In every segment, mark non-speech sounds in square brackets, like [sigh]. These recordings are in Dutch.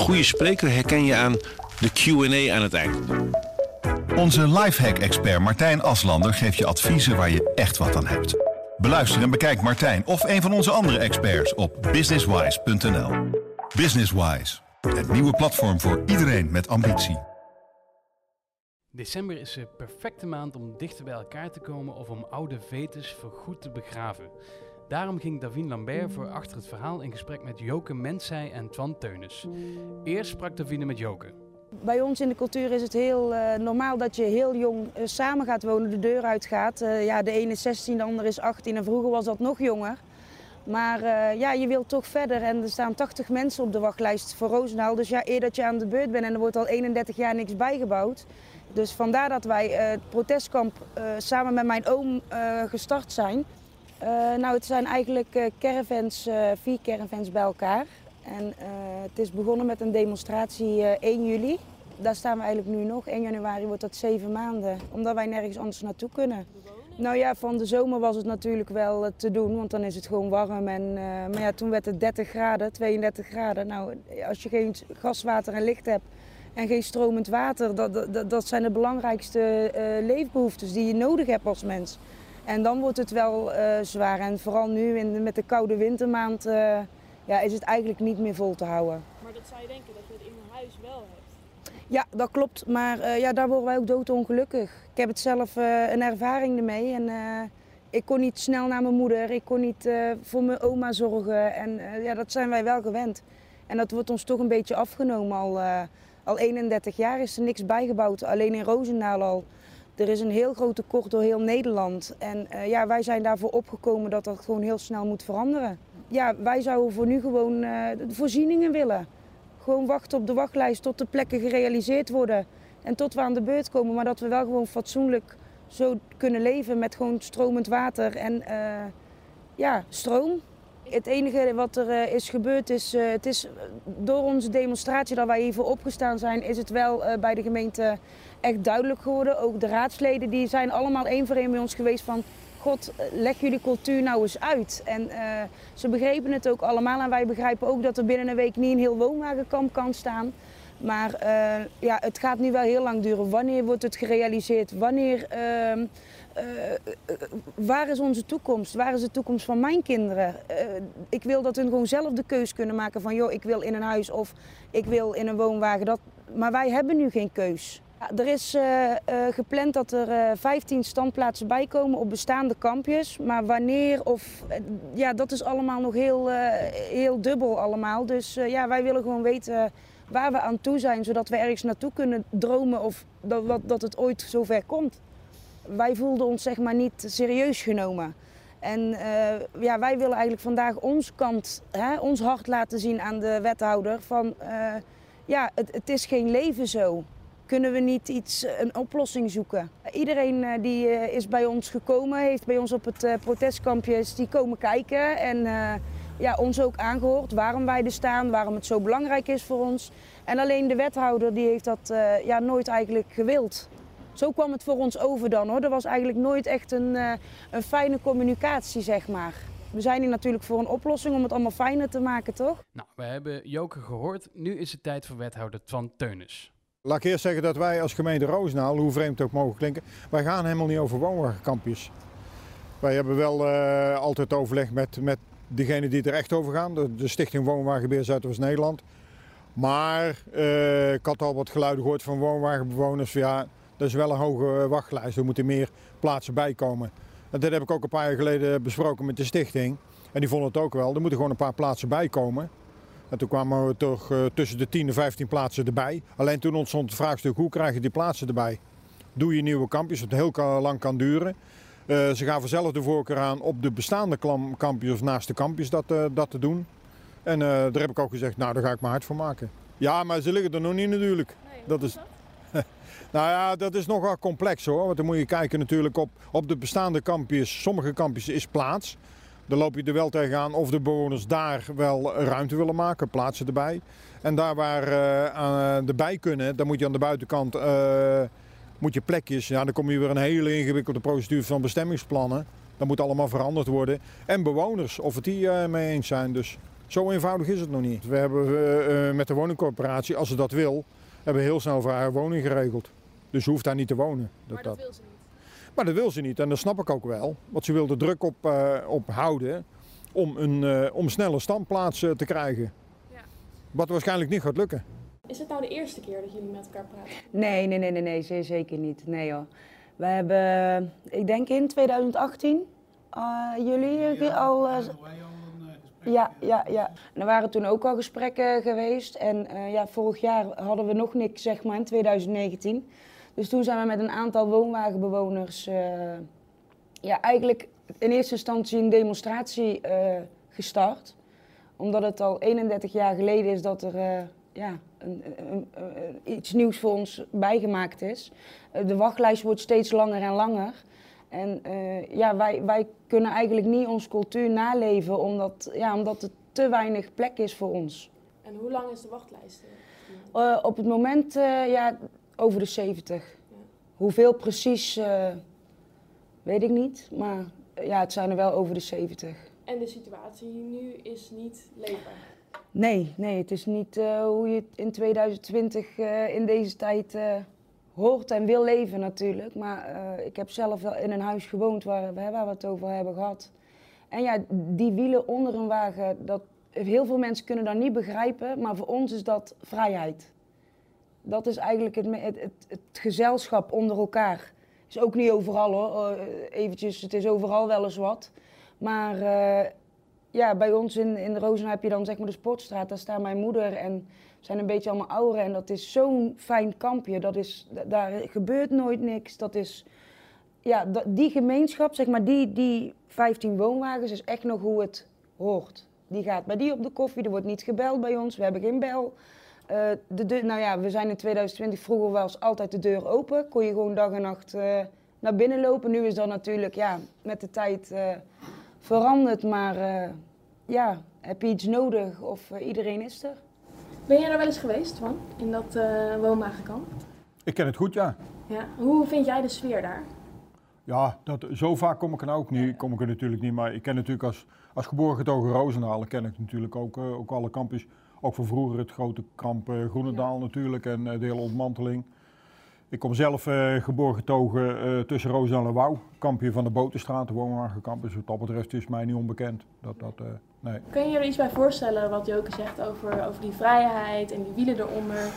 goede spreker herken je aan de Q&A aan het eind. Onze lifehack-expert Martijn Aslander geeft je adviezen waar je echt wat aan hebt. Beluister en bekijk Martijn of een van onze andere experts op businesswise.nl. Businesswise, het nieuwe platform voor iedereen met ambitie. December is de perfecte maand om dichter bij elkaar te komen of om oude vetes voorgoed te begraven. Daarom ging Davine Lambert voor achter het verhaal in gesprek met Joke Mensij en Twan Teunis. Eerst sprak Davine met Joke. Bij ons in de cultuur is het heel uh, normaal dat je heel jong uh, samen gaat wonen, de deur uitgaat. Uh, ja, de ene is 16, de andere is 18 en vroeger was dat nog jonger. Maar ja, je wilt toch verder en er staan 80 mensen op de wachtlijst voor Roosendaal. Dus ja, eer dat je aan de beurt bent en er wordt al 31 jaar niks bijgebouwd. Dus vandaar dat wij het protestkamp samen met mijn oom gestart zijn. Nou, het zijn eigenlijk caravans, vier caravans bij elkaar. En het is begonnen met een demonstratie uh, 1 juli. Daar staan we eigenlijk nu nog. 1 januari wordt dat zeven maanden, omdat wij nergens anders naartoe kunnen. Nou ja, van de zomer was het natuurlijk wel te doen, want dan is het gewoon warm. En, maar ja, toen werd het 30 graden, 32 graden. Nou, als je geen gaswater en licht hebt en geen stromend water, dat, dat, dat zijn de belangrijkste leefbehoeftes die je nodig hebt als mens. En dan wordt het wel zwaar. En vooral nu in, met de koude wintermaand ja, is het eigenlijk niet meer vol te houden. Maar dat zou je denken dat je het in huis wel hebt? Ja, dat klopt. Maar uh, ja, daar worden wij ook doodongelukkig. Ik heb het zelf een ervaring ermee. En, ik kon niet snel naar mijn moeder. Ik kon niet voor mijn oma zorgen. En ja, dat zijn wij wel gewend. En dat wordt ons toch een beetje afgenomen. Al, al 31 jaar is er niks bijgebouwd. Alleen in Roosendaal al. Er is een heel groot tekort door heel Nederland. En ja, wij zijn daarvoor opgekomen dat dat gewoon heel snel moet veranderen ja, wij zouden voor nu gewoon de voorzieningen willen. Gewoon wachten op de wachtlijst tot de plekken gerealiseerd worden. En tot we aan de beurt komen, maar dat we wel gewoon fatsoenlijk zo kunnen leven met gewoon stromend water en uh, ja, stroom. Het enige wat er uh, is gebeurd is, uh, het is door onze demonstratie dat wij hiervoor opgestaan zijn, is het wel bij de gemeente echt duidelijk geworden. Ook de raadsleden die zijn allemaal één voor één bij ons geweest van God, leg jullie cultuur nou eens uit. En ze begrepen het ook allemaal en wij begrijpen ook dat er binnen een week niet een heel woonwagenkamp kan staan. Maar ja, het gaat nu wel heel lang duren. Wanneer wordt het gerealiseerd? Wanneer, uh, waar is onze toekomst? Waar is de toekomst van mijn kinderen? ik wil dat hun gewoon zelf de keus kunnen maken van... joh, ik wil in een huis of ik wil in een woonwagen. Dat, maar wij hebben nu geen keus. Er is gepland dat er uh, 15 standplaatsen bij komen op bestaande kampjes. Maar wanneer of... ja, dat is allemaal nog heel, heel dubbel allemaal. Dus ja, wij willen gewoon weten waar we aan toe zijn. Zodat we ergens naartoe kunnen dromen of dat, dat het ooit zover komt. Wij voelden ons zeg maar niet serieus genomen. En ja, wij willen eigenlijk vandaag ons kant, hè, ons hart laten zien aan de wethouder. Van ja, het, het is geen leven zo kunnen we niet iets, eh, een oplossing zoeken. Iedereen eh, die eh, is bij ons gekomen, heeft bij ons op het protestkampje die komen kijken en ja, ons ook aangehoord waarom wij er staan, waarom het zo belangrijk is voor ons. En alleen de wethouder die heeft dat ja, nooit eigenlijk gewild. Zo kwam het voor ons over dan hoor. Er was eigenlijk nooit echt een, een fijne communicatie, zeg maar. We zijn hier natuurlijk voor een oplossing om het allemaal fijner te maken, toch? Nou, we hebben Joke gehoord. Nu is het tijd voor wethouder Twan Teunis. Laat ik eerst zeggen dat wij als gemeente Roosendaal, hoe vreemd het ook mogen klinken, wij gaan helemaal niet over woonwagenkampjes. Wij hebben wel uh, altijd overleg met, met degene die er echt over gaan, de, de Stichting Woonwagenbeheer Zuidoost-Nederland. Maar uh, ik had al wat geluiden gehoord van woonwagenbewoners. Ja, dat is wel een hoge wachtlijst, er moeten meer plaatsen bij komen. En dat heb ik ook een paar jaar geleden besproken met de stichting. En die vonden het ook wel, er moeten gewoon een paar plaatsen bij komen. En toen kwamen we toch uh, tussen de 10 en 15 plaatsen erbij. Alleen toen ontstond het vraagstuk hoe krijg je die plaatsen erbij? Doe je nieuwe kampjes, wat heel lang kan duren. Uh, ze gaven zelf de voorkeur aan op de bestaande kampjes of naast de kampjes dat, uh, dat te doen. En daar heb ik ook gezegd, nou daar ga ik mijn hart voor maken. Ja, maar ze liggen er nog niet natuurlijk. Nee, dat is... nou ja, dat is nogal complex hoor. Want dan moet je kijken natuurlijk op, op de bestaande kampjes. Sommige kampjes is plaats. Dan loop je er wel tegenaan of de bewoners daar wel ruimte willen maken, plaatsen erbij. En daar waar uh, erbij kunnen, dan moet je aan de buitenkant uh, moet je plekjes. Ja, dan kom je weer een hele ingewikkelde procedure van bestemmingsplannen. Dat moet allemaal veranderd worden. En bewoners, of het die mee eens zijn. Dus Zo eenvoudig is het nog niet. We hebben eh, eh, met de woningcorporatie, als ze dat wil, hebben heel snel voor haar woning geregeld. Dus ze hoeft daar niet te wonen. maar dat, wil ze niet. Maar dat wil ze niet en dat snap ik ook wel. Want ze wil er druk op, eh, op houden om een eh, om snelle standplaats eh, te krijgen. Ja. Wat waarschijnlijk niet gaat lukken. Is het nou de eerste keer dat jullie met elkaar praten? Nee, nee, nee, nee, nee, zeer zeker niet. Nee hoor. We hebben, ik denk in 2018, eh, jullie al... eh, ja, ja, ja. Er waren toen ook al gesprekken geweest. En eh, ja, vorig jaar hadden we nog niks, zeg maar, in 2019. Dus toen zijn we met een aantal woonwagenbewoners... eh, ja, eigenlijk in eerste instantie een demonstratie eh, gestart. Omdat het al 31 jaar geleden is dat er eh, ja, een, een- iets nieuws voor ons bijgemaakt is. De wachtlijst wordt steeds langer en langer. En ja, wij, wij kunnen eigenlijk niet onze cultuur naleven omdat, ja, omdat er te weinig plek is voor ons. En hoe lang is de wachtlijst? Eh, op het moment ja, over de 70. Hoeveel precies, eh, weet ik niet. Maar eh, ja, het zijn er wel over de 70. En de situatie nu is niet leefbaar. Nee, nee, het is niet eh, hoe je het in 2020 eh, in deze tijd hoort en wil leven natuurlijk. Maar ik heb zelf wel in een huis gewoond waar, waar we het over hebben gehad. En ja, die wielen onder een wagen, dat, heel veel mensen kunnen dat niet begrijpen, maar voor ons is dat vrijheid. Dat is eigenlijk het, het, het, gezelschap onder elkaar. Is ook niet overal hoor, eh, eventjes, het is overal wel eens wat. Maar eh, ja, bij ons in, in Rozen heb je dan zeg maar de sportstraat. Daar staat mijn moeder en zijn een beetje allemaal ouderen. En dat is zo'n fijn kampje. Dat is, da- daar gebeurt nooit niks. Dat is, ja, die gemeenschap, zeg maar, die, die 15 woonwagens is echt nog hoe het hoort. Die gaat bij die op de koffie, er wordt niet gebeld bij ons, we hebben geen bel. Eh, de deur, nou ja, we zijn in 2020, vroeger was altijd de deur open. Kon je gewoon dag en nacht eh, naar binnen lopen. Nu is dat natuurlijk ja, met de tijd eh, veranderd. Maar eh, ja, heb je iets nodig of eh, iedereen is er? Ben jij daar wel eens geweest, Twan? In dat eh woonwagenkamp? Ik ken het goed, ja. Ja. Hoe vind jij de sfeer daar? Ja, dat, zo vaak kom ik er nou ook niet, kom ik er natuurlijk niet. Maar ik ken natuurlijk als, als geboren getogen Roosendaal, ken ik natuurlijk ook, eh, ook alle kampjes. Ook van vroeger het grote kamp eh, Groenendaal natuurlijk en eh, de hele ontmanteling. Ik kom zelf eh, geboren getogen tussen Roosendaal en Wouw. Kampje van de Botenstraat, de woonwagenkamp. Dus wat dat betreft is mij niet onbekend. Dat, dat, eh, nee. Kun je je er iets bij voorstellen wat Joke zegt over, over die vrijheid en die wielen eronder?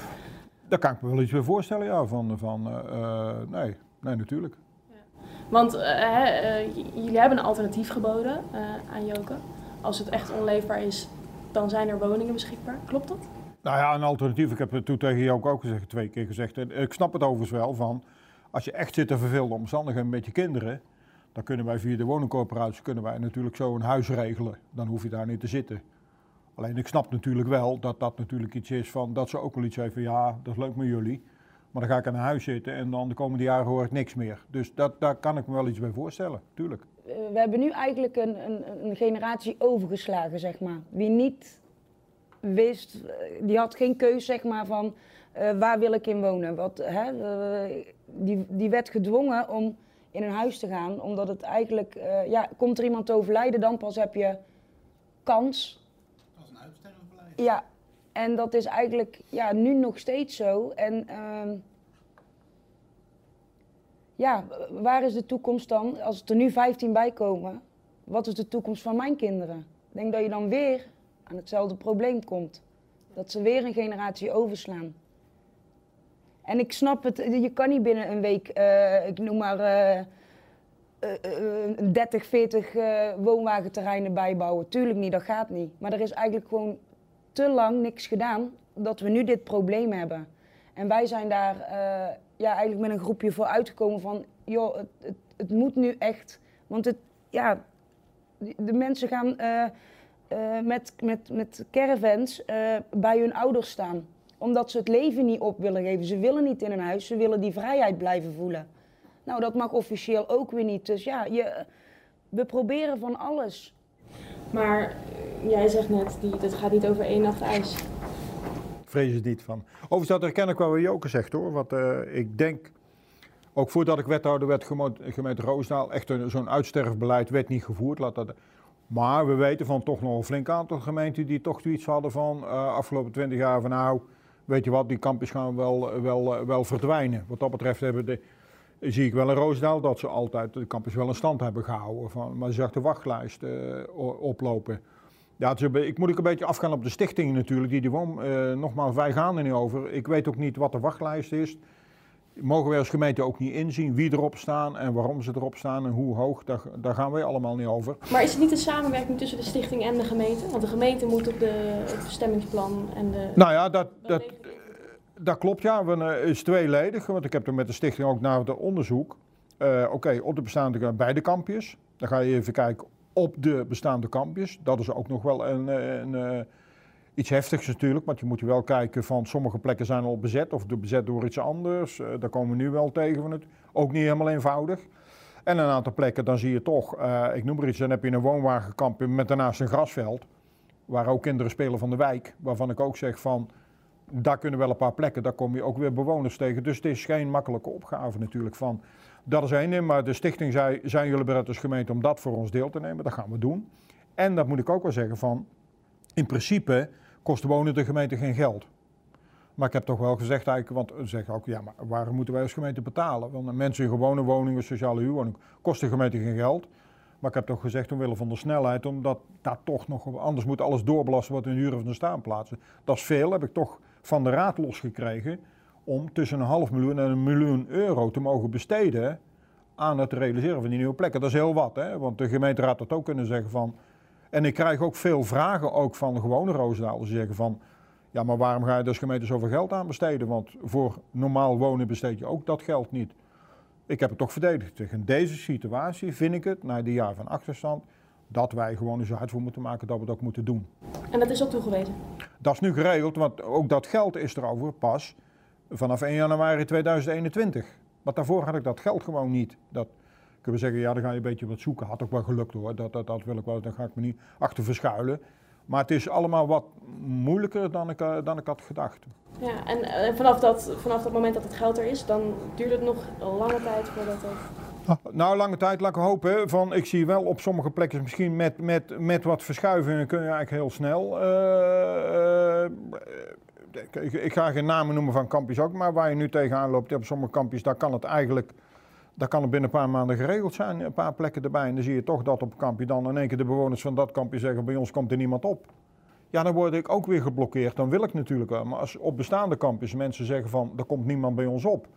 Daar kan ik me wel iets bij voorstellen, ja. Van, van, nee, nee, natuurlijk. Want eh, hè, eh, j- jullie hebben een alternatief geboden aan Joke. Als het echt onleefbaar is, dan zijn er woningen beschikbaar. Klopt dat? Nou ja, een alternatief. Ik heb het toen tegen jou ook gezegd, twee keer gezegd. En ik snap het overigens wel van. Als je echt zit in vervelende omstandigheden met je kinderen. dan kunnen wij via de woningcorporatie kunnen wij natuurlijk zo een huis regelen. Dan hoef je daar niet te zitten. Alleen ik snap natuurlijk wel dat dat natuurlijk iets is van. dat ze ook wel iets zeggen van ja, dat is leuk met jullie. Maar dan ga ik aan een huis zitten en dan de komende jaren hoor ik niks meer. Dus dat, daar kan ik me wel iets bij voorstellen, tuurlijk. We hebben nu eigenlijk een, een, een generatie overgeslagen, zeg maar. Wie niet wist, eh, die had geen keus, zeg maar, van eh, waar wil ik in wonen. Wat, hè, eh, die, die werd gedwongen om in een huis te gaan, omdat het eigenlijk, ja, komt er iemand te overlijden, dan pas heb je kans. Als een uitstervenbeleid. Ja, en dat is eigenlijk ja, nu nog steeds zo. En ehm, ja, waar is de toekomst dan? Als er nu 15 bij komen, wat is de toekomst van mijn kinderen? Ik denk dat je dan weer aan hetzelfde probleem komt. Dat ze weer een generatie overslaan. En ik snap het, je kan niet binnen een week, eh, ik noem maar, eh, eh, eh, een 30, 40 eh, woonwagenterreinen bijbouwen. Tuurlijk niet, dat gaat niet. Maar er is eigenlijk gewoon te lang niks gedaan dat we nu dit probleem hebben. En wij zijn daar ja, eigenlijk met een groepje voor uitgekomen van, joh, het, het, het moet nu echt. Want het, ja, de mensen gaan eh, eh, met, met, met caravans eh, bij hun ouders staan. Omdat ze het leven niet op willen geven. Ze willen niet in een huis, ze willen die vrijheid blijven voelen. Nou, dat mag officieel ook weer niet. Dus ja, je, we proberen van alles. Maar jij zegt net, die, dat gaat niet over één nacht ijs. Vrees het niet van. Overigens, dat herken ik wel wat Joke zegt hoor. Want eh, ik denk, ook voordat ik wethouder werd gemeente Roosendaal, echt zo'n uitsterfbeleid werd niet gevoerd. Laat dat, Maar we weten van toch nog een flink aantal gemeenten die toch zoiets hadden van uh, afgelopen 20 jaar van nou, weet je wat, die campus gaan wel, wel, wel verdwijnen. Wat dat betreft hebben de, zie ik wel in Roosendaal dat ze altijd de campus wel in stand hebben gehouden. Van, maar ze zag de wachtlijst oplopen. Ja, ik moet ook een beetje afgaan op de stichting natuurlijk. Die, die woon, uh, nogmaals, wij gaan er niet over. Ik weet ook niet wat de wachtlijst is. Mogen wij als gemeente ook niet inzien wie erop staan en waarom ze erop staan en hoe hoog, daar, daar gaan wij allemaal niet over. Maar is het niet een samenwerking tussen de stichting en de gemeente? Want de gemeente moet op de, het bestemmingsplan en de... Nou ja, dat, dat, dat klopt ja. Het is tweeledig, want ik heb er met de stichting ook naar het onderzoek. Uh, Oké, op de bestaande bij de kampjes. Dan ga je even kijken op de bestaande kampjes. Dat is ook nog wel een, een, een iets heftigs natuurlijk, want je moet wel kijken van sommige plekken zijn al bezet of bezet door iets anders. Uh, daar komen we nu wel tegen van het. Ook niet helemaal eenvoudig. En een aantal plekken dan zie je toch, ik noem maar iets, dan heb je een woonwagenkamp met daarnaast een grasveld. Waar ook kinderen spelen van de wijk. Waarvan ik ook zeg van, daar kunnen wel een paar plekken, daar kom je ook weer bewoners tegen. Dus het is geen makkelijke opgave natuurlijk van. Dat is één maar de stichting zei, zijn jullie bereid als gemeente om dat voor ons deel te nemen? Dat gaan we doen. En dat moet ik ook wel zeggen van, in principe kost wonen de gemeente geen geld. Maar ik heb toch wel gezegd eigenlijk, want ze zeggen ook, ja, maar waarom moeten wij als gemeente betalen? Want mensen in gewone woningen, sociale huurwoning, kost de gemeente geen geld. Maar ik heb toch gezegd omwille van de snelheid, omdat daar toch nog, anders moet alles doorbelasten wat in huur of de staanplaatsen. Dat is veel, heb ik toch van de raad losgekregen om tussen een half miljoen en een miljoen euro te mogen besteden aan het realiseren van die nieuwe plekken. Dat is heel wat, hè? want de gemeenteraad had ook kunnen zeggen van, en ik krijg ook veel vragen ook van gewone Roosdaalers die zeggen van... Ja, maar waarom ga je dus gemeente zoveel geld aan besteden? Want voor normaal wonen besteed je ook dat geld niet. Ik heb het toch verdedigd. In deze situatie vind ik het, na die jaar van achterstand, dat wij gewoon eens hard voor moeten maken dat we het ook moeten doen. En dat is ook toegewezen? Dat is nu geregeld, want ook dat geld is erover pas vanaf 1 januari 2021. Want daarvoor had ik dat geld gewoon niet. Dat, kunnen we zeggen, ja, dan ga je een beetje wat zoeken. Had ook wel gelukt hoor, dat, dat, dat wil ik wel, daar ga ik me niet achter verschuilen. Maar het is allemaal wat moeilijker dan ik, uh, dan ik had gedacht. Ja, en uh, vanaf, dat, vanaf dat moment dat het geld er is, dan duurt het nog lange tijd voordat het... Ah, nou, lange tijd, laat ik hopen. Van, ik zie wel op sommige plekken, misschien met, met, met wat verschuivingen, kun je eigenlijk heel snel. Uh, ik, ik, ga geen namen noemen van kampjes ook, maar waar je nu tegenaan loopt op sommige kampjes, daar kan het eigenlijk dat kan er binnen een paar maanden geregeld zijn, een paar plekken erbij. En dan zie je toch dat op een kampje dan in één keer de bewoners van dat kampje zeggen, bij ons komt er niemand op. Ja, dan word ik ook weer geblokkeerd. Dan wil ik natuurlijk wel. Maar als op bestaande kampjes mensen zeggen van, er komt niemand bij ons op.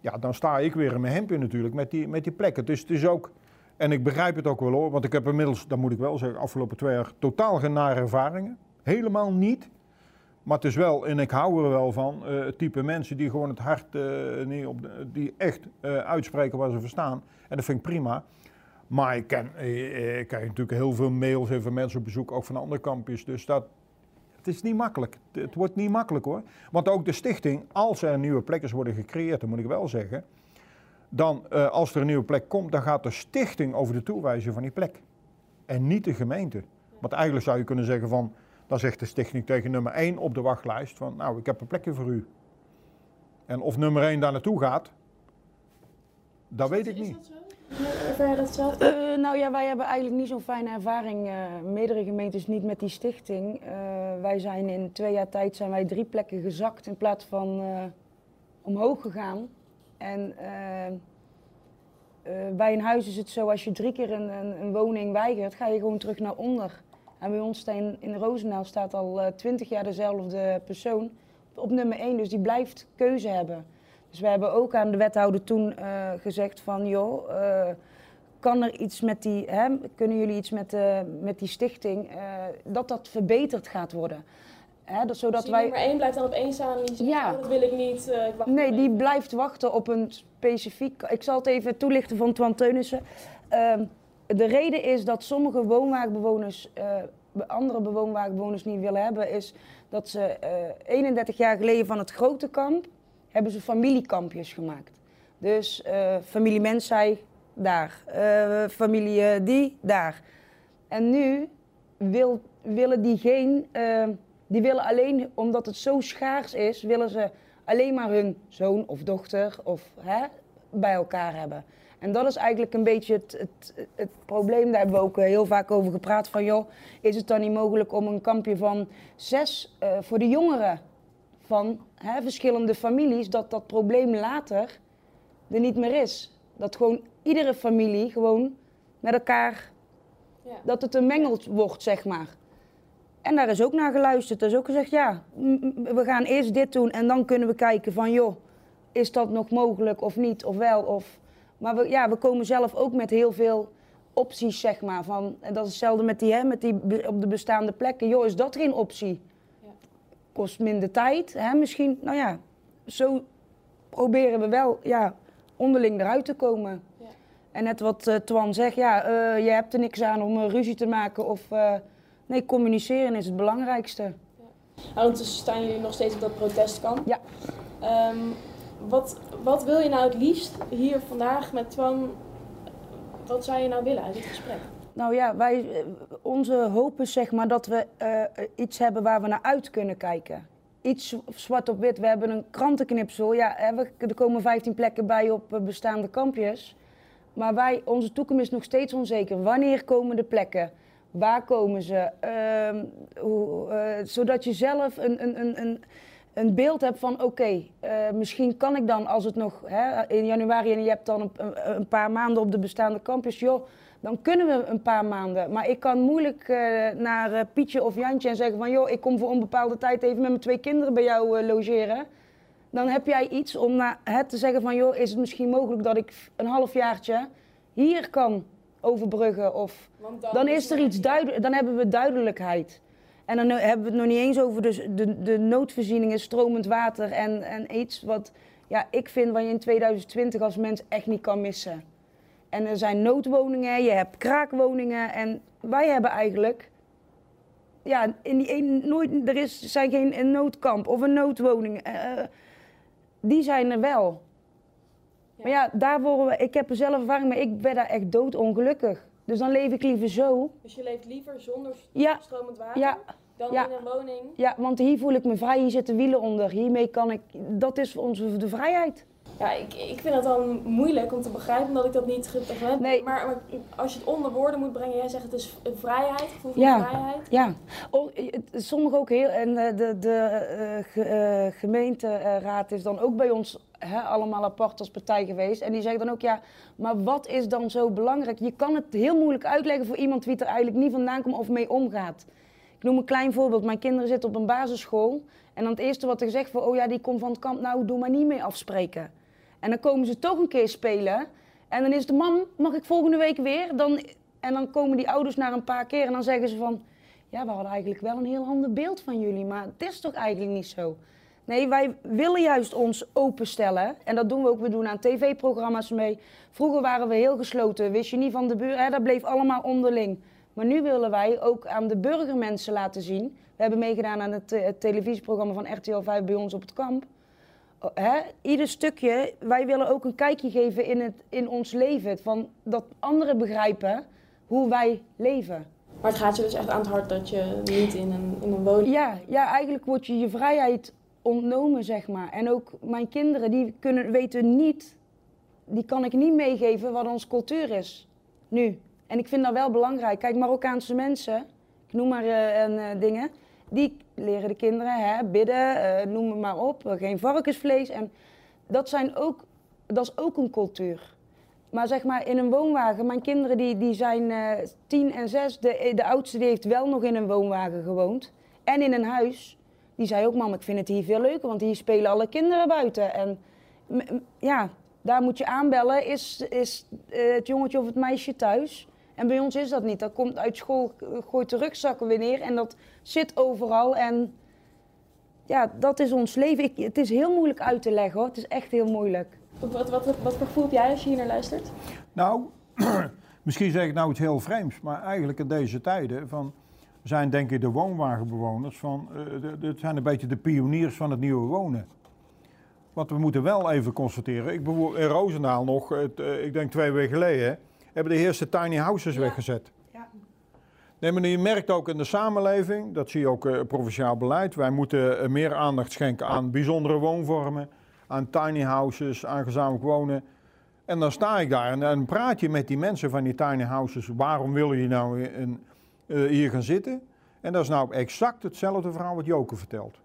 Ja, dan sta ik weer in mijn hemdje natuurlijk met die, met die plekken. Dus het is ook, en ik begrijp het ook wel hoor, want ik heb inmiddels, dat moet ik wel zeggen, afgelopen twee jaar totaal geen ervaringen. Helemaal niet. Maar het is wel, en ik hou er wel van, uh, het type mensen die gewoon het hart uh, op die echt uh, uitspreken waar ze verstaan. En dat vind ik prima. Maar ik, ik krijg natuurlijk heel veel mails van mensen op bezoek, ook van andere kampjes. Dus dat, het is niet makkelijk. Het wordt niet makkelijk hoor. Want ook de stichting, als er nieuwe plekken worden gecreëerd, dan moet ik wel zeggen. Dan, als er een nieuwe plek komt, dan gaat de stichting over de toewijzing van die plek. En niet de gemeente. Want eigenlijk zou je kunnen zeggen van dan zegt de stichting tegen nummer 1 op de wachtlijst van nou, ik heb een plekje voor u. En of nummer 1 daar naartoe gaat, dat weet ik niet. Is dat zo? Ervaar je dat zelf? Uh, nou ja, wij hebben eigenlijk niet zo'n fijne ervaring, uh, meerdere gemeentes niet met die stichting. Uh, wij zijn in twee jaar tijd zijn wij drie plekken gezakt in plaats van omhoog gegaan. En bij een huis is het zo, als je drie keer een, een, een woning weigert, ga je gewoon terug naar onder. En bij ons in, in Roosendaal staat al eh, twintig jaar dezelfde persoon op nummer 1, dus die blijft keuze hebben. Dus we hebben ook aan de wethouder toen uh, gezegd van, joh, uh, kan er iets met die, hè, kunnen jullie iets met, uh, met die stichting, dat dat verbeterd gaat worden. Hè, dat, zodat dus wij... nummer 1 blijft dan op één staan en die zegt, ja. Oh, dat wil ik niet, ik wacht Nee, die blijft wachten op een specifiek, ik zal het even toelichten van Twan Teunissen. De reden is dat sommige woonwagenbewoners uh, andere woonwagenbewoners niet willen hebben, is dat ze uh, eh, 31 jaar geleden van het grote kamp hebben ze familiekampjes gemaakt. Dus uh, familie Mensij daar, familie die daar. En nu wil, willen die geen, die willen alleen, omdat het zo schaars is, willen ze alleen maar hun zoon of dochter of, hè, bij elkaar hebben. En dat is eigenlijk een beetje het, het, het probleem. Daar hebben we ook eh, heel vaak over gepraat. Van joh, is het dan niet mogelijk om een kampje van zes eh, voor de jongeren van hè, verschillende families, dat dat probleem later er niet meer is. Dat gewoon iedere familie gewoon met elkaar, Ja. dat het een mengel wordt, zeg maar. En daar is ook naar geluisterd. Er is ook gezegd, ja, we gaan eerst dit doen en dan kunnen we kijken van, joh, is dat nog mogelijk of niet, of wel, of... Maar we, ja, we komen zelf ook met heel veel opties, zeg maar. Van, en dat is hetzelfde met die, hè, met die op de bestaande plekken. Joh, is dat geen optie? Ja. Kost minder tijd, hè, misschien. Nou ja, zo proberen we wel ja, onderling eruit te komen. Ja. En net wat eh, Twan zegt, ja, eh, je hebt er niks aan om eh, ruzie te maken. Of, nee, communiceren is het belangrijkste. Nou, ondertussen staan jullie nog steeds op dat protestkamp. Ja. Ehm, wat, wat wil je nou het liefst hier vandaag met Twan? Wat zou je nou willen uit dit gesprek? Nou ja, wij, eh, onze hoop is zeg maar dat we eh, iets hebben waar we naar uit kunnen kijken. Iets zwart op wit. We hebben een krantenknipsel. Ja, er komen 15 plekken bij op eh, bestaande kampjes. Maar wij, onze toekomst is nog steeds onzeker. Wanneer komen de plekken? Waar komen ze? Ehm, hoe, zodat je zelf een, een, een, een, een beeld hebt van oké, eh, misschien kan ik dan als het nog hè, in januari en je hebt dan een, een, paar maanden op de bestaande campus, joh, dan kunnen we een paar maanden. Maar ik kan moeilijk eh, naar eh, Pietje of Jantje en zeggen van joh, ik kom voor onbepaalde tijd even met mijn twee kinderen bij jou logeren. Dan heb jij iets om naar, hè, te zeggen van joh, is het misschien mogelijk dat ik een halfjaartje hier kan overbruggen of Want dan is er iets duidelijk, dan hebben we duidelijkheid. En dan hebben we het nog niet eens over de, de, de noodvoorzieningen, stromend water en, en iets wat ja, ik vind wat je in 2020 als mens echt niet kan missen. En er zijn noodwoningen, je hebt kraakwoningen en wij hebben eigenlijk, ja, in die een, nooit, er is, zijn geen een noodkamp of een noodwoning. eh, eh, die zijn er wel. Ja. Maar ja, daar worden we, ik heb er zelf ervaring mee, ik ben daar echt doodongelukkig. Dus dan leef ik liever zo. Dus je leeft liever zonder Ja, stromend water ja, dan ja. in een woning? ja, want hier voel ik me vrij, hier zitten wielen onder. Hiermee kan ik, dat is voor ons de vrijheid. Ja, ik, ik vind het dan moeilijk om te begrijpen omdat ik dat niet ben. Nee. Maar, maar als je het onder woorden moet brengen, jij zegt het is een vrijheid, gevoel van Ja. vrijheid. Ja, oh, sommigen ook heel. En eh, de, de eh, eh, gemeenteraad is dan ook bij ons hè, allemaal apart als partij geweest. En die zeggen dan ook, ja, maar wat is dan zo belangrijk? Je kan het heel moeilijk uitleggen voor iemand het er eigenlijk niet vandaan komt of mee omgaat. Ik noem een klein voorbeeld. Mijn kinderen zitten op een basisschool. En dan het eerste wat er gezegd wordt, oh ja, die komt van het kamp, nou, doe maar niet mee afspreken. En dan komen ze toch een keer spelen. En dan is de mam, mag ik volgende week weer? Dan, en dan komen die ouders na een paar keer en dan zeggen ze van... Ja, we hadden eigenlijk wel een heel ander beeld van jullie, maar het is toch eigenlijk niet zo? Nee, wij willen juist ons openstellen. En dat doen we ook. We doen aan tv-programma's mee. Vroeger waren we heel gesloten. Wist je niet van de buurt. Hè, dat bleef allemaal onderling. Maar nu willen wij ook aan de burgermensen laten zien. We hebben meegedaan aan het, eh, het televisieprogramma van RTL 5 bij ons op het kamp. Oh, Hè, ieder stukje, wij willen ook een kijkje geven in, het, in ons leven. Van dat anderen begrijpen hoe wij leven. Maar het gaat je dus echt aan het hart dat je niet in een, in een woning... Ja, ja, eigenlijk wordt je je vrijheid ontnomen, zeg maar. En ook mijn kinderen, die kunnen, weten niet, die kan ik niet meegeven wat onze cultuur is. Nu. En ik vind dat wel belangrijk. Kijk, Marokkaanse mensen, ik noem maar eh, en, eh, dingen, die leren de kinderen hè, bidden, eh, noem maar op, geen varkensvlees. En dat, zijn ook, dat is ook een cultuur. Maar zeg maar in een woonwagen, mijn kinderen die, die zijn tien en zes. De, de oudste die heeft wel nog in een woonwagen gewoond. En in een huis. Die zei ook, mam, ik vind het hier veel leuker, want hier spelen alle kinderen buiten. En ja, daar moet je aanbellen, is, is eh, het jongetje of het meisje thuis? En bij ons is dat niet. Dat komt uit school, gooit de rugzakken weer neer en dat zit overal. En ja, dat is ons leven. Ik, het is heel moeilijk uit te leggen hoor. Het is echt heel moeilijk. Wat, wat, wat, wat voor gevoel heb jij als je hier naar luistert? Nou, [clears throat] misschien zeg ik nou iets heel vreemds, maar eigenlijk in deze tijden van, zijn denk ik de woonwagenbewoners van, eh, de- de- het zijn een beetje de pioniers van het nieuwe wonen. Wat we moeten wel even constateren, ik bewoon in Roosendaal nog, het, eh, ik denk twee weken geleden, hebben de eerste tiny houses Ja. weggezet. Ja. Nee, maar je merkt ook in de samenleving, dat zie je ook uh, provinciaal beleid, wij moeten eh, meer aandacht schenken aan bijzondere woonvormen, aan tiny houses, aan gezamenlijk wonen. En dan sta ik daar en dan praat je met die mensen van die tiny houses. Waarom wil je nou in, eh, hier gaan zitten? En dat is nou exact hetzelfde verhaal wat Joke vertelt.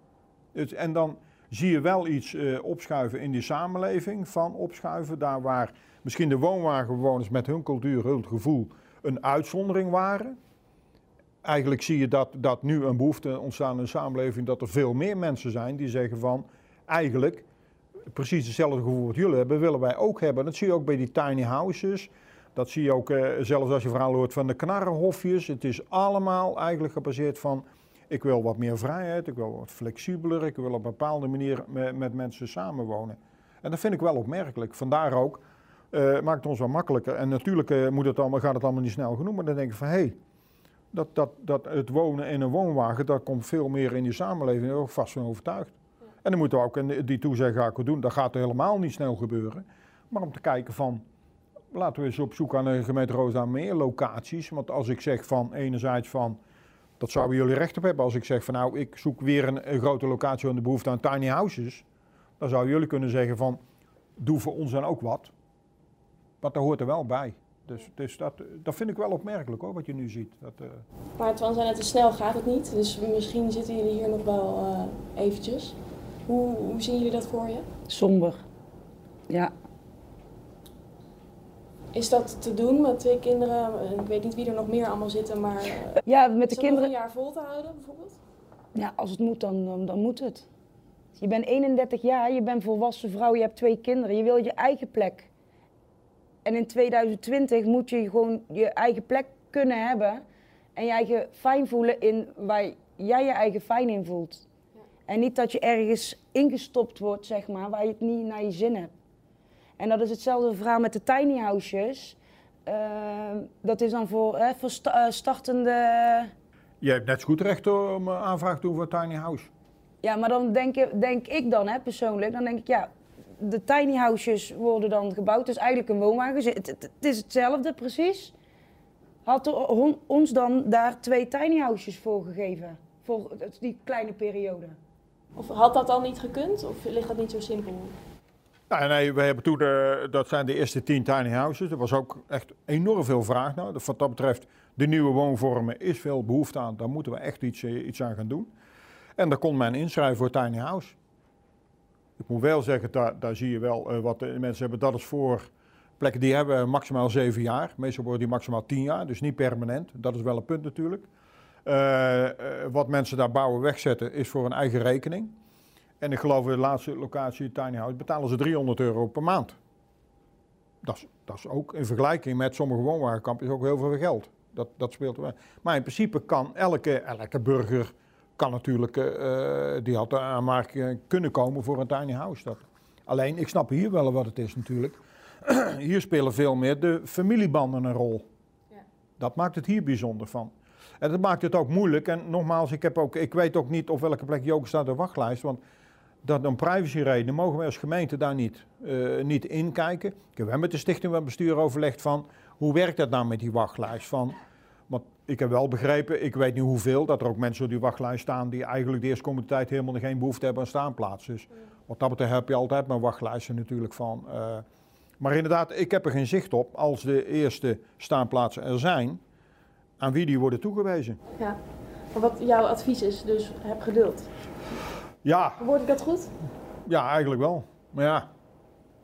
Het- en dan zie je wel iets eh, opschuiven in die samenleving. Van opschuiven daar waar misschien de woonwagenbewoners met hun cultuur, hun gevoel een uitzondering waren. Eigenlijk zie je dat, dat nu een behoefte ontstaat in de samenleving dat er veel meer mensen zijn die zeggen van eigenlijk precies hetzelfde gevoel wat jullie hebben, willen wij ook hebben. Dat zie je ook bij die tiny houses. Dat zie je ook eh, zelfs als je verhaal hoort van de knarrenhofjes. Het is allemaal eigenlijk gebaseerd van ik wil wat meer vrijheid, ik wil wat flexibeler, ik wil op een bepaalde manier met, met mensen samenwonen. En dat vind ik wel opmerkelijk. Vandaar ook, eh, maakt het ons wel makkelijker. En natuurlijk eh, moet het allemaal, gaat het allemaal niet snel genoeg, maar dan denk ik van hé, hey, dat, dat, dat het wonen in een woonwagen, dat komt veel meer in die samenleving, daar ben ik ook vast van overtuigd. En dan moeten we ook, en die ook doen, dat gaat helemaal niet snel gebeuren. Maar om te kijken van, laten we eens op zoek aan de gemeente Roosdaal meer locaties. Want als ik zeg van, enerzijds van, dat zouden jullie recht op hebben. Als ik zeg van, nou, ik zoek weer een, een grote locatie aan de behoefte aan tiny houses. Dan zouden jullie kunnen zeggen van, doe voor ons dan ook wat. Want dat hoort er wel bij. Dus, dus dat, dat vind ik wel opmerkelijk hoor, wat je nu ziet. Dat, eh, Maar Twan zei net, te snel gaat het niet. Dus misschien zitten jullie hier nog wel eh, eventjes. Hoe, hoe zien jullie dat voor je? Somber. Ja. Is dat te doen met twee kinderen? Eh, Ik weet niet wie er nog meer allemaal zitten, maar eh, Ja, met de kinderen. een jaar vol te houden bijvoorbeeld? Ja, als het moet, dan, dan, dan moet het. Je bent 31 jaar, je bent volwassen vrouw, je hebt twee kinderen. Je wil je eigen plek. En in 2020 moet je gewoon je eigen plek kunnen hebben. En je eigen fijn voelen in waar jij je eigen fijn in voelt. En niet dat je ergens ingestopt wordt, zeg maar, waar je het niet naar je zin hebt. En dat is hetzelfde verhaal met de tiny houses. Ehm, dat is dan voor, hè, voor sta- eh, startende je hebt net zo goed recht om een aanvraag te doen voor tiny house. Ja, maar dan denk, ik- denk ik dan, hè, persoonlijk, dan denk ik, ja, de tiny houses worden dan gebouwd. Dus eigenlijk een woonwagen. Het, het, het is hetzelfde, precies. Had er ons dan daar twee tiny houses voor gegeven? Voor die kleine periode. Of had dat dan niet gekund? Of ligt dat niet zo simpel? Nou, nee, we hebben toen, eh, dat zijn de eerste tien tiny houses. Er was ook echt enorm veel vraag naar. Dus wat dat betreft, de nieuwe woonvormen is veel behoefte aan. Daar moeten we echt iets, eh, iets aan gaan doen. En daar kon men inschrijven voor tiny house. Ik moet wel zeggen, daar, daar zie je wel eh, wat mensen hebben. Dat is voor plekken die hebben maximaal zeven jaar. Meestal worden die maximaal tien jaar, dus niet permanent. Dat is wel een punt natuurlijk. Wat mensen daar bouwen wegzetten is voor hun eigen rekening. En ik geloof in de laatste locatie, Tiny House, betalen ze 300 euro per maand. Dat is, dat is ook in vergelijking met sommige woonwagenkampen is ook heel veel geld. Dat, dat speelt wel. Maar in principe kan elke, elke burger kan natuurlijk, eh, die had de aanmerking kunnen komen voor een tiny house. Dat. Alleen, ik snap hier wel wat het is natuurlijk. [clears throat] hier spelen veel meer de familiebanden een rol. Ja. Dat maakt het hier bijzonder van. En dat maakt het ook moeilijk. En nogmaals, ik, heb ook, ik weet ook niet op welke plek Joke staat op de wachtlijst. Want dat om privacyreden mogen wij als gemeente daar niet, eh, niet in kijken. Ik heb wel met de stichting van bestuur overlegd van hoe werkt dat nou met die wachtlijst? Van, want ik heb wel begrepen, ik weet niet hoeveel, dat er ook mensen op die wachtlijst staan die eigenlijk de eerstkomende tijd helemaal geen behoefte hebben aan staanplaats. Dus wat dat betreft heb je altijd maar wachtlijsten natuurlijk van. eh, maar inderdaad, ik heb er geen zicht op als de eerste staanplaatsen er zijn, aan wie die worden toegewezen. Ja. Maar wat jouw advies is, dus heb geduld. Ja, Hoort ik dat goed? ja, eigenlijk wel. Maar ja,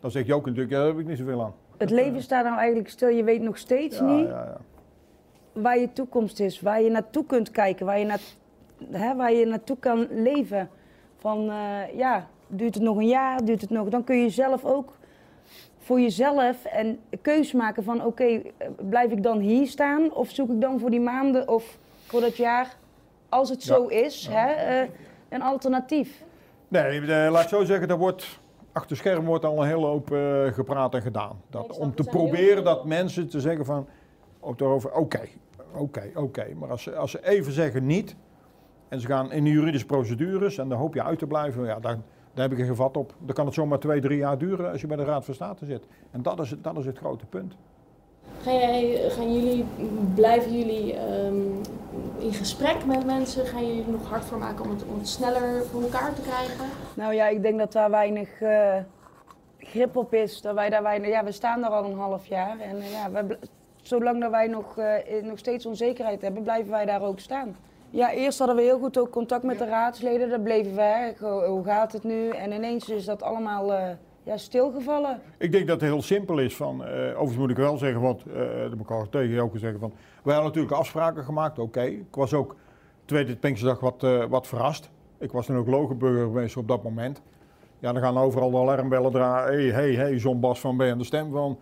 dan zeg je ook natuurlijk, ja, daar heb ik niet zoveel aan. Het leven staat nou eigenlijk stil. Je weet nog steeds Ja, niet ja, waar je toekomst is. Waar je naartoe kunt kijken. Waar je, na, hè, waar je naartoe kan leven. Van, eh, ja, duurt het nog een jaar? Duurt het nog? Dan kun je zelf ook voor jezelf een keus maken van... Oké, eh, blijf ik dan hier staan? Of zoek ik dan voor die maanden of voor dat jaar... Als het zo is, hè, eh, een alternatief. Nee, eh, laat ik zo zeggen, er wordt, achter scherm wordt al een hele hoop eh, gepraat en gedaan. Dat, om te proberen dat mensen te zeggen van, ook daarover, oké, oké, oké. Maar als ze, als ze even zeggen niet, en ze gaan in de juridische procedures, en dan hoop je uit te blijven, ja, daar, daar heb ik een gevat op. Dan kan het zomaar twee, drie jaar duren als je bij de Raad van State zit. En dat is, het- dat is het grote punt. Ga jij, gaan jullie, blijven jullie ehm, in gesprek met mensen? Gaan jullie er nog hard voor maken om het, om het sneller voor elkaar te krijgen? Nou ja, ik denk dat daar weinig eh, grip op is. Dat wij daar weinig, ja, we staan daar al een half jaar. En eh, ja, zolang dat wij nog, eh, nog steeds onzekerheid hebben, blijven wij daar ook staan. Ja, eerst hadden we heel goed ook contact met de raadsleden. Daar bleven we, hè, hoe gaat het nu? En ineens is dat allemaal eh, ja, stilgevallen. Ik denk dat het heel simpel is. Van, eh, overigens moet ik wel zeggen, want eh dat moet ik al tegen jou ook zeggen. Van, wij hadden natuurlijk afspraken gemaakt, oké. Ik was ook tweede Pinksterdag wat, eh, wat verrast. Ik was toen ook logoburgemeester op dat moment. Ja, dan gaan overal de alarmbellen draaien. Hé, hé, hé, John Bas van B en de stem van.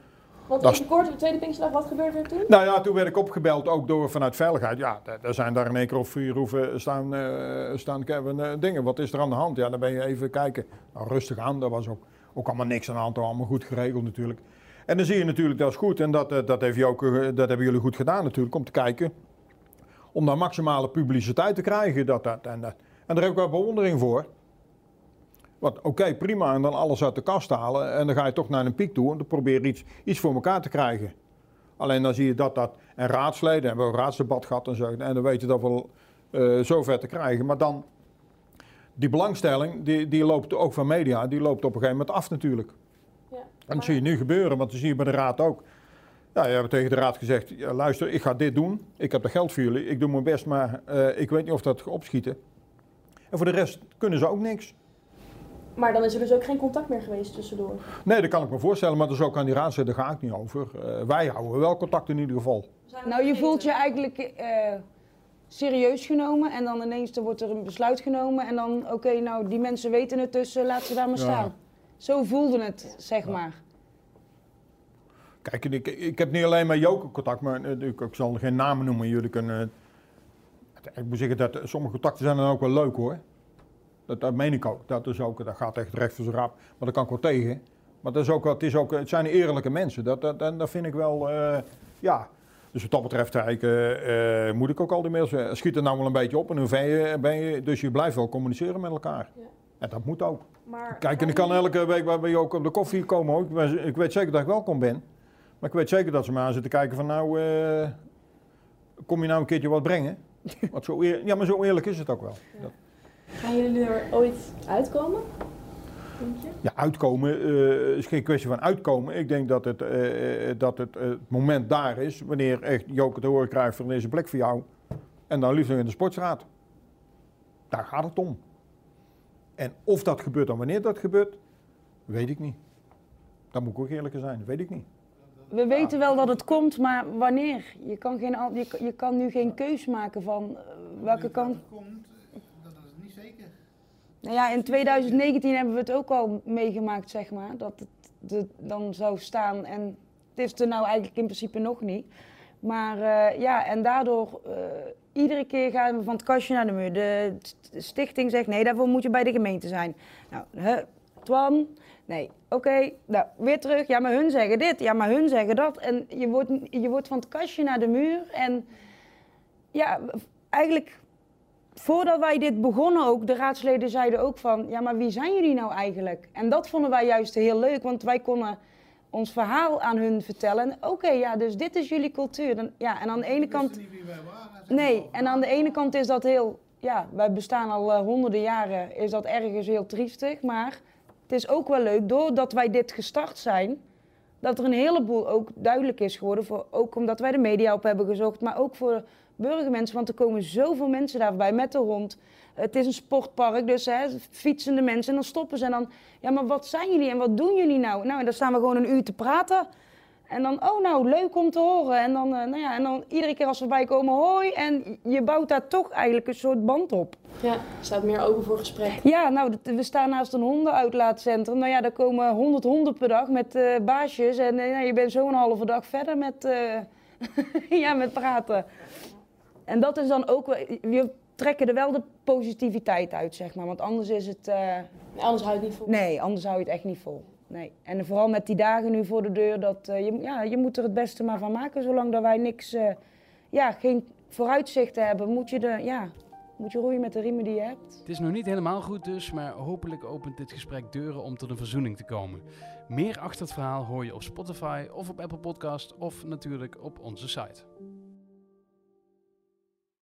Want Dat even kort op de tweede Pinksterdag, wat gebeurde er toen? Nou ja, toen werd ik opgebeld, ook door vanuit veiligheid. Ja, er zijn daar in één keer op vier hoeven staan, eh, staan Kevin, eh, dingen. Wat is er aan de hand? Ja, dan ben je even kijken. Nou, rustig aan, daar was ook, ook allemaal niks aan de hand. Allemaal goed geregeld natuurlijk. En dan zie je natuurlijk, dat is goed. En dat, eh, dat, heeft eh, dat hebben jullie goed gedaan natuurlijk, om te kijken. Om daar maximale publiciteit te krijgen. Dat, dat, en, dat. en daar heb ik wel bewondering voor. Want oké, prima, en dan alles uit de kast halen. En dan ga je toch naar een piek toe en dan probeer je iets, iets voor elkaar te krijgen. Alleen dan zie je dat dat. En raadsleden hebben we een raadsdebat gehad en zo. En dan weet je dat wel eh zover te krijgen. Maar dan. Die belangstelling, die, die loopt ook van media, die loopt op een gegeven moment af natuurlijk. Ja. En dat zie je nu gebeuren, want dat zie je bij de raad ook. Ja, je hebt tegen de raad gezegd: ja, luister, ik ga dit doen. Ik heb er geld voor jullie. Ik doe mijn best, maar eh, ik weet niet of dat gaat opschieten. En voor de rest kunnen ze ook niks. Maar dan is er dus ook geen contact meer geweest tussendoor. Nee, dat kan ik me voorstellen, maar dat is ook aan die raadsleden, daar ga ik niet over. Eh, wij houden wel contact in ieder geval. Nou, je voelt je eigenlijk eh, serieus genomen en dan ineens wordt er een besluit genomen en dan, oké, nou die mensen weten het dus, eh, laat ze daar maar staan. Zo voelde het, zeg maar. Kijk, ik, ik heb niet alleen met Joke contact, maar eh, ik, ik zal geen namen noemen. Jullie kunnen. eh, Ik moet zeggen dat sommige contacten zijn dan ook wel leuk hoor. Dat, dat meen ik ook. Dat, is ook. dat gaat echt recht voor zijn rap. Maar daar kan ik wel tegen. Maar dat is ook, het, is ook, het zijn eerlijke mensen. Dat, dat, dat vind ik wel. ja. Dus wat dat betreft eigenlijk, eh, eh, moet ik ook al die mails. eh, Schiet er nou wel een beetje op en hoe ver ben je. Dus je blijft wel communiceren met elkaar. Ja. En dat moet ook. Maar Kijk, en ik kan elke week bij je ook op de koffie komen. Hoor. Ik, ben- ik weet zeker dat ik welkom ben. Maar ik weet zeker dat ze me aan zitten kijken van nou, eh, kom je nou een keertje wat brengen? [laughs] Want zo eer- ja, maar zo eerlijk is het ook wel. Dat, Gaan jullie er ooit uitkomen? Ja, uitkomen eh, is geen kwestie van uitkomen. Ik denk dat het, eh, eh, dat het, het moment daar is wanneer echt Joke te horen krijgt van deze plek voor jou. En dan liefst nog in de sportstraat. Daar gaat het om. En of dat gebeurt en wanneer dat gebeurt, weet ik niet. Dat moet ik ook eerlijk zijn, dat weet ik niet. We weten wel dat het komt, maar wanneer? Je kan, geen, je, kan- je kan nu geen keus maken van welke kant. komt, eh, dat is niet zeker. Nou ja, in 2019 hebben we het ook al meegemaakt, zeg maar, dat het dan zou staan. En het is er nou eigenlijk in principe nog niet. Maar eh, ja, en daardoor, eh, iedere keer gaan we van het kastje naar de muur. De st- stichting zegt, nee, daarvoor moet je bij de gemeente zijn. Nou, hè, Twan, nee, oké, nou, weer terug. Ja, maar hun zeggen dit, ja, maar hun zeggen dat. En je wordt, je wordt van het kastje naar de muur. En ja, eigenlijk voordat wij dit begonnen ook, de raadsleden zeiden ook van, ja, maar wie zijn jullie nou eigenlijk? En dat vonden wij juist heel leuk, want wij konden ons verhaal aan hun vertellen. En Oké, ja, dus dit is jullie cultuur. Dan, ja, en aan de ene kant, niet wie wij waren. nee, en aan de ene kant is dat heel, ja, wij bestaan al eh, honderden jaren, is dat ergens heel triestig, maar het is ook wel leuk, doordat wij dit gestart zijn, dat er een heleboel ook duidelijk is geworden, voor, ook omdat wij de media op hebben gezocht, maar ook voor burgermensen, want er komen zoveel mensen daarbij met de hond. Het is een sportpark, dus hè, fietsende mensen. En dan stoppen ze en dan, ja, maar wat zijn jullie en wat doen jullie nou? Nou, en dan staan we gewoon een uur te praten. En dan, oh nou, leuk om te horen. En dan, eh, nou ja, en dan iedere keer als we bij komen, hoi. En je bouwt daar toch eigenlijk een soort band op. Ja, staat meer open voor gesprek. Ja, nou, we staan naast een hondenuitlaatcentrum. Nou ja, daar komen 100 honden per dag met eh, baasjes. En eh, nou, je bent zo'n halve dag verder met, [laughs] ja, met praten. En dat is dan ook, wel- we trekken er wel de positiviteit uit, zeg maar. Want anders is het, eh, anders houdt het niet vol. nee, anders hou je het echt niet vol. Nee. En vooral met die dagen nu voor de deur, dat, eh, je, ja, je moet er het beste maar van maken. Zolang dat wij niks, eh, ja, geen vooruitzichten hebben, moet je, de, ja, moet je roeien met de riemen die je hebt. Het is nog niet helemaal goed dus, maar hopelijk opent dit gesprek deuren om tot een verzoening te komen. Meer achter het verhaal hoor je op Spotify of op Apple Podcast of natuurlijk op onze site.